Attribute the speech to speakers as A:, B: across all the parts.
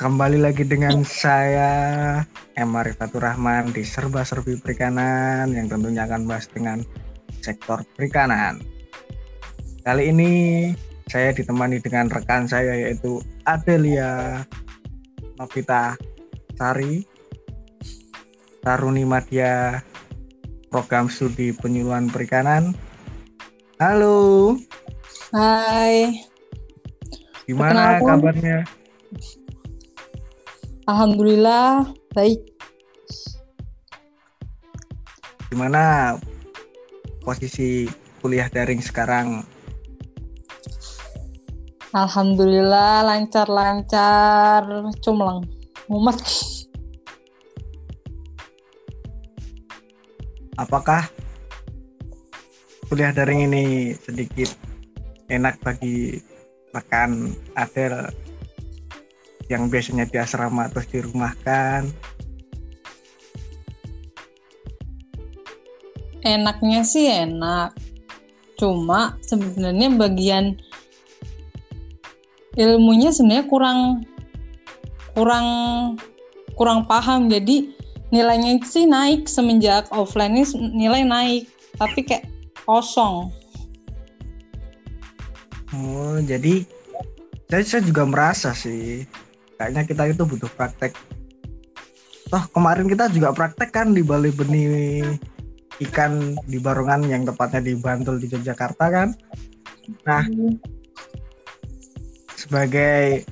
A: Kembali lagi dengan saya Emma Rifatur Rahman di Serba Serbi Perikanan yang tentunya akan bahas dengan sektor perikanan. Kali ini saya ditemani dengan rekan saya yaitu Adelia Novita Sari Taruni Madya Program Studi Penyuluhan Perikanan. Halo.
B: Hai.
A: Gimana kabarnya?
B: Alhamdulillah baik.
A: Gimana posisi kuliah daring sekarang?
B: Alhamdulillah lancar-lancar, cumlang. Mumet.
A: Apakah kuliah daring ini sedikit enak bagi rekan Adel yang biasanya di asrama terus dirumahkan.
B: Enaknya sih enak. Cuma sebenarnya bagian ilmunya sebenarnya kurang kurang kurang paham. Jadi nilainya sih naik. Semenjak offline ini nilai naik tapi kayak kosong.
A: Oh jadi saya, saya juga merasa sih kayaknya kita itu butuh praktek toh kemarin kita juga praktek kan di Bali Benih ikan di Barongan yang tepatnya di Bantul di Yogyakarta kan nah sebagai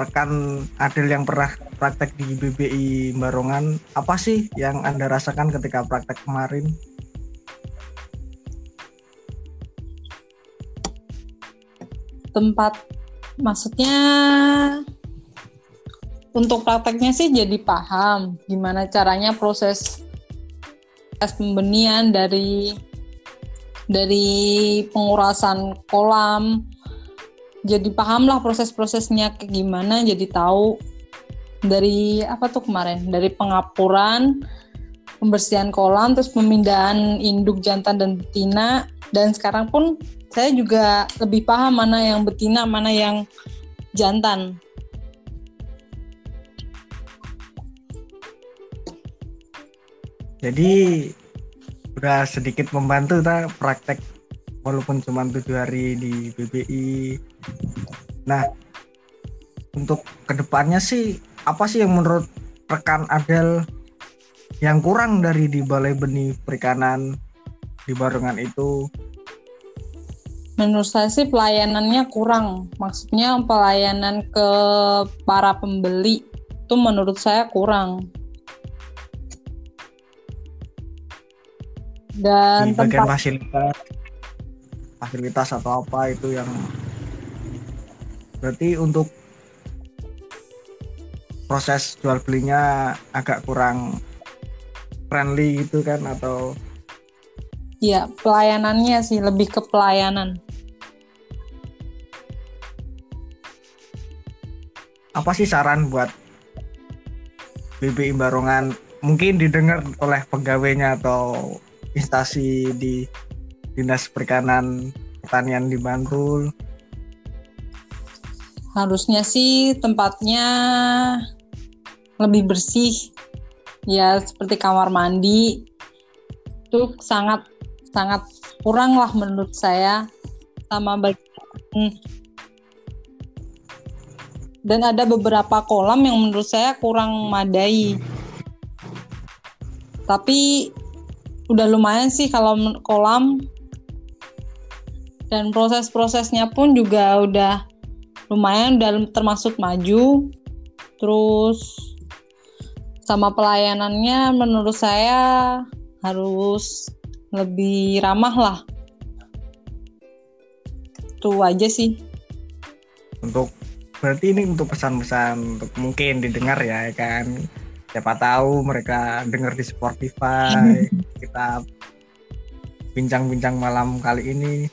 A: rekan Adil yang pernah praktek di BBI Barongan apa sih yang Anda rasakan ketika praktek kemarin?
B: Tempat. Maksudnya untuk prakteknya sih jadi paham gimana caranya proses pembenian dari dari pengurasan kolam. Jadi paham lah proses-prosesnya kayak gimana jadi tahu dari apa tuh kemarin dari pengapuran pembersihan kolam terus pemindahan induk jantan dan betina dan sekarang pun saya juga lebih paham mana yang betina, mana yang jantan.
A: Jadi udah sedikit membantu ta praktek walaupun cuma tujuh hari di BBI. Nah, untuk ke depannya sih apa sih yang menurut rekan Adel yang kurang dari di Balai Benih Perikanan di Barengan itu
B: menurut saya sih pelayanannya kurang. Maksudnya pelayanan ke para pembeli itu menurut saya kurang.
A: Dan di bagian tempat... fasilitas fasilitas atau apa itu yang berarti untuk proses jual belinya agak kurang friendly gitu kan atau
B: Ya, pelayanannya sih lebih ke pelayanan.
A: Apa sih saran buat BBI Barongan mungkin didengar oleh pegawainya atau instansi di Dinas Perikanan Pertanian di Bantul?
B: Harusnya sih tempatnya lebih bersih. Ya, seperti kamar mandi. Itu sangat sangat kurang lah menurut saya. Sama bagian dan ada beberapa kolam yang menurut saya kurang madai. Tapi udah lumayan sih kalau kolam. Dan proses-prosesnya pun juga udah lumayan udah termasuk maju. Terus sama pelayanannya menurut saya harus lebih ramah lah. Itu aja sih.
A: Untuk berarti ini untuk pesan-pesan untuk mungkin didengar ya kan? Siapa tahu mereka dengar di Spotify kita bincang-bincang malam kali ini.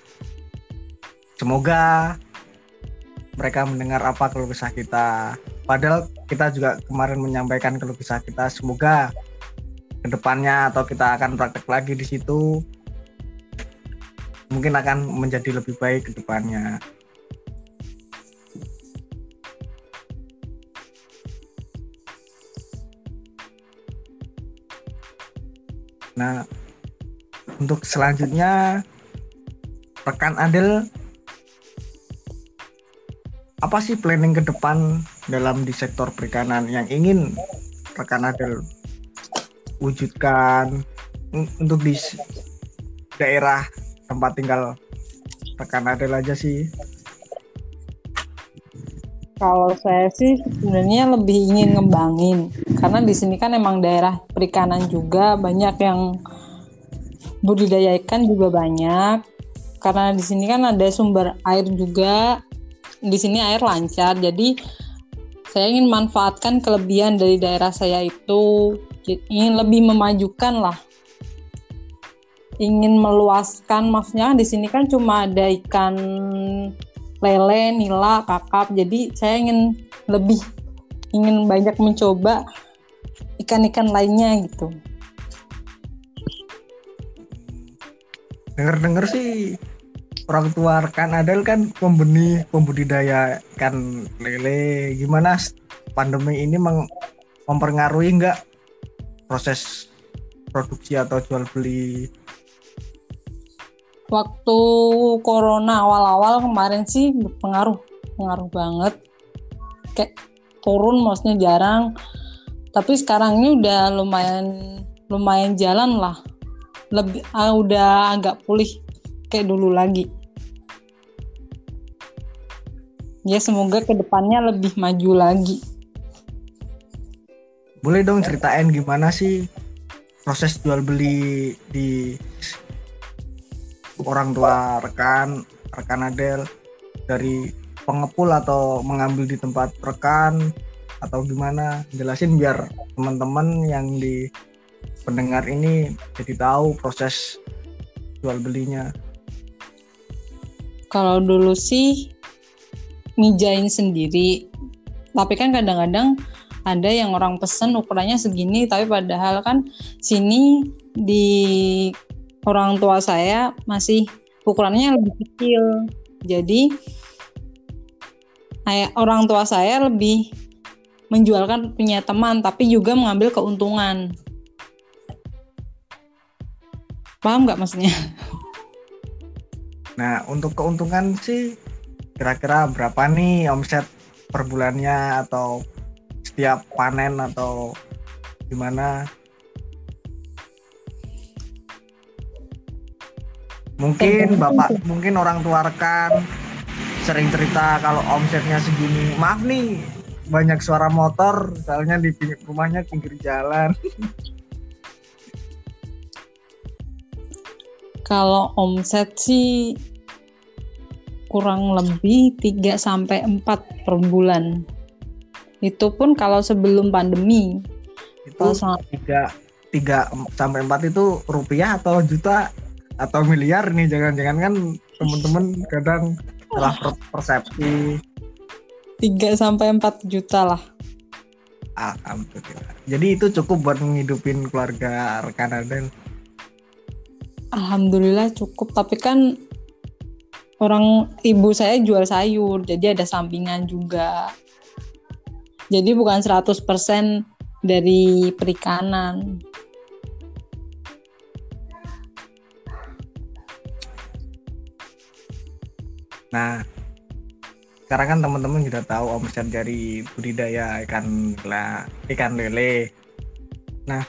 A: Semoga mereka mendengar apa keluh kesah kita padahal kita juga kemarin menyampaikan keluh kesah kita semoga ke depannya atau kita akan praktek lagi di situ mungkin akan menjadi lebih baik ke depannya. Nah, untuk selanjutnya rekan Adel apa sih planning ke depan dalam di sektor perikanan yang ingin rekan Adel wujudkan untuk di daerah tempat tinggal rekan Adel aja sih?
B: Kalau saya sih sebenarnya lebih ingin ngembangin. Karena di sini kan emang daerah perikanan juga banyak yang budidaya ikan juga banyak. Karena di sini kan ada sumber air juga di sini air lancar jadi saya ingin manfaatkan kelebihan dari daerah saya itu ingin lebih memajukan lah ingin meluaskan maksudnya di sini kan cuma ada ikan lele, nila, kakap. Jadi saya ingin lebih ingin banyak mencoba ikan-ikan lainnya gitu.
A: Dengar-dengar sih orang tua rekan Adel kan pembenih pembudidaya ikan lele. Gimana? Pandemi ini mempengaruhi nggak proses produksi atau jual beli?
B: Waktu corona awal-awal kemarin sih berpengaruh pengaruh banget. Kayak turun maksudnya jarang. Tapi sekarang ini udah lumayan lumayan jalan lah. Lebih uh, udah agak pulih kayak dulu lagi. Ya semoga ke depannya lebih maju lagi.
A: Boleh dong ceritain gimana sih proses jual beli di orang tua rekan rekan Adel? Dari pengepul atau mengambil di tempat rekan atau gimana? Jelasin biar teman-teman yang di pendengar ini jadi tahu proses jual belinya
B: kalau dulu sih mijain sendiri tapi kan kadang-kadang ada yang orang pesen ukurannya segini tapi padahal kan sini di orang tua saya masih ukurannya lebih kecil. Jadi orang tua saya lebih menjualkan punya teman tapi juga mengambil keuntungan. Paham nggak maksudnya?
A: Nah, untuk keuntungan sih kira-kira berapa nih omset per bulannya atau setiap panen atau gimana? mungkin bapak mungkin orang tua rekan sering cerita kalau omsetnya segini. Maaf nih banyak suara motor soalnya di pinggir rumahnya pinggir jalan
B: kalau omset sih kurang lebih 3 sampai 4 per bulan. Itu pun kalau sebelum pandemi.
A: Itu 3 3 sampai 4 itu rupiah atau juta? atau miliar nih jangan-jangan kan teman-teman kadang salah persepsi
B: 3 sampai 4 juta lah.
A: Alhamdulillah. Jadi itu cukup buat menghidupin keluarga rekan Adel.
B: Alhamdulillah cukup, tapi kan orang ibu saya jual sayur, jadi ada sampingan juga. Jadi bukan 100% dari perikanan.
A: Nah, sekarang kan teman-teman sudah tahu omset dari budidaya ikan lele. Nah,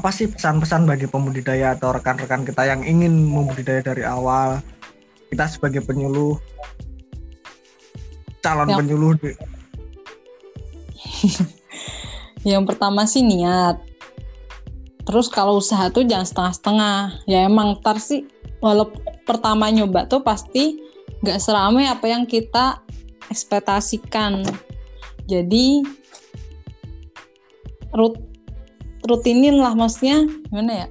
A: apa sih pesan-pesan bagi pembudidaya atau rekan-rekan kita yang ingin membudidaya dari awal? Kita sebagai penyuluh, calon ya. penyuluh.
B: yang pertama sih niat Terus kalau usaha tuh jangan setengah-setengah. Ya emang tar sih walaupun pertama nyoba tuh pasti nggak seramai apa yang kita ekspektasikan. Jadi rut rutinin lah maksudnya gimana ya?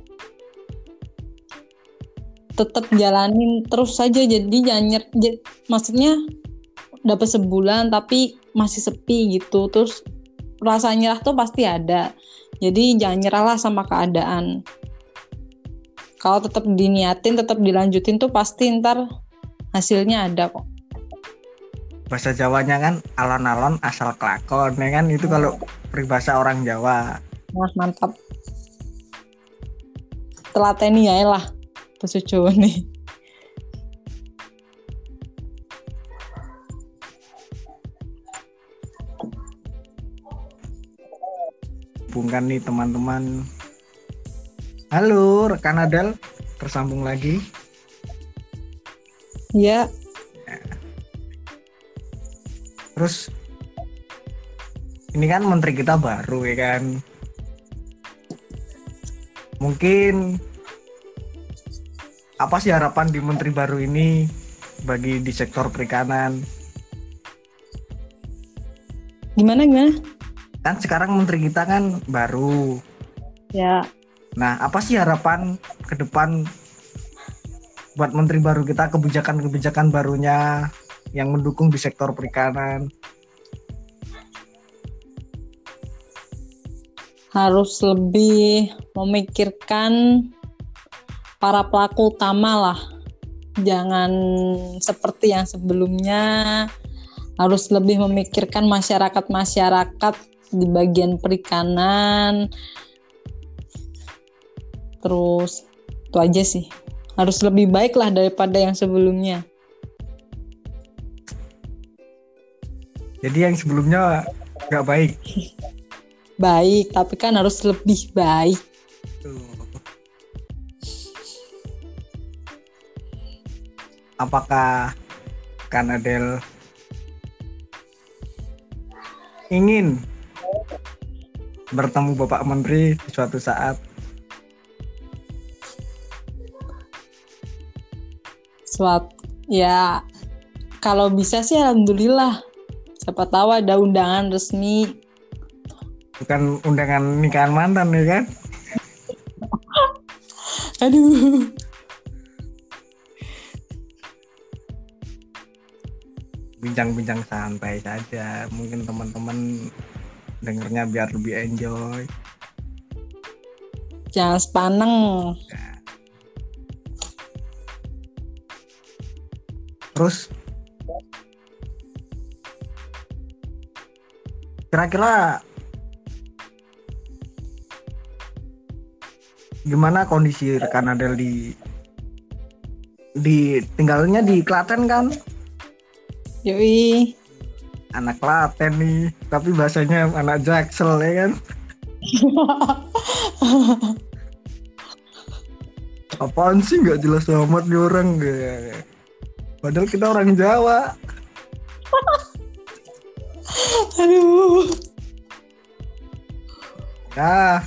B: Tetap jalanin terus saja jadi jangan maksudnya dapat sebulan tapi masih sepi gitu terus rasa nyerah tuh pasti ada jadi jangan nyerahlah sama keadaan. kalau tetap diniatin tetap dilanjutin tuh pasti ntar hasilnya ada kok
A: bahasa Jawanya kan alon-alon asal kelakon ya kan itu kalau peribahasa orang Jawa
B: Wah, mantap. Telateni ya lah bahasa Jawa nih
A: hubungkan nih teman-teman. Halo rekan Adel. Tersambung lagi.
B: Ya
A: terus ini kan menteri kita baru ya kan mungkin apa sih harapan di menteri baru ini bagi di sektor perikanan?
B: Gimana gimana?
A: Kan sekarang menteri kita kan baru.
B: Ya.
A: Nah apa sih harapan ke depan buat menteri baru kita kebijakan-kebijakan barunya yang mendukung di sektor perikanan
B: harus lebih memikirkan para pelaku utama lah. Jangan seperti yang sebelumnya harus lebih memikirkan masyarakat-masyarakat di bagian perikanan. Terus itu aja sih. Harus lebih baik lah daripada yang sebelumnya.
A: Jadi yang sebelumnya nggak baik
B: baik tapi kan harus lebih baik
A: apakah Kanadel ingin bertemu Bapak Menteri di suatu saat?
B: Suat, ya kalau bisa sih alhamdulillah. Siapa tahu ada undangan resmi.
A: Bukan undangan nikahan mantan ya kan?
B: Aduh.
A: Bincang-bincang santai saja. Mungkin teman-teman dengernya biar lebih enjoy
B: jangan sepaneng
A: terus kira-kira gimana kondisi rekan Adel di di tinggalnya di Klaten kan?
B: Yoi.
A: Anak Klaten nih tapi bahasanya anak Jaksel ya kan? Apaan sih? Nggak jelas amat nih orang gak padahal kita orang Jawa.
B: Aduh.
A: Ya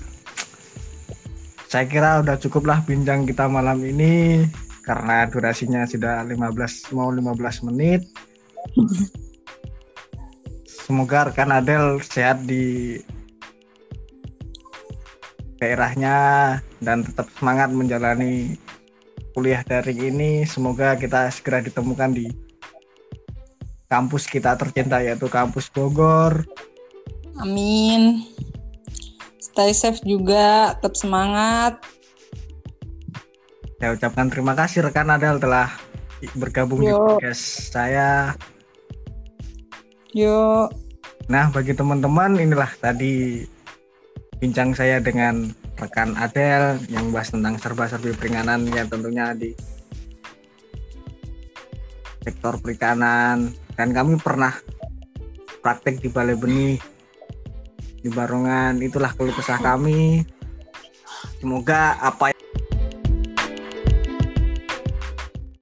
A: saya kira udah cukup lah bincang kita malam ini karena durasinya sudah 15 mau 15 menit semoga rekan Adel sehat di daerahnya dan tetap semangat menjalani kuliah daring ini. Semoga kita segera ditemukan di kampus kita tercinta yaitu kampus Bogor.
B: Amin. Stay safe juga, tetap semangat.
A: Saya ucapkan terima kasih rekan Adel telah bergabung Yo. di podcast saya.
B: Yuk.
A: Nah, bagi teman-teman inilah tadi bincang saya dengan rekan Adel yang bahas tentang serba-serbi perikanan yang tentunya di sektor perikanan dan kami pernah praktek di Balai Benih di Barongan itulah keluh kesah kami. Semoga apa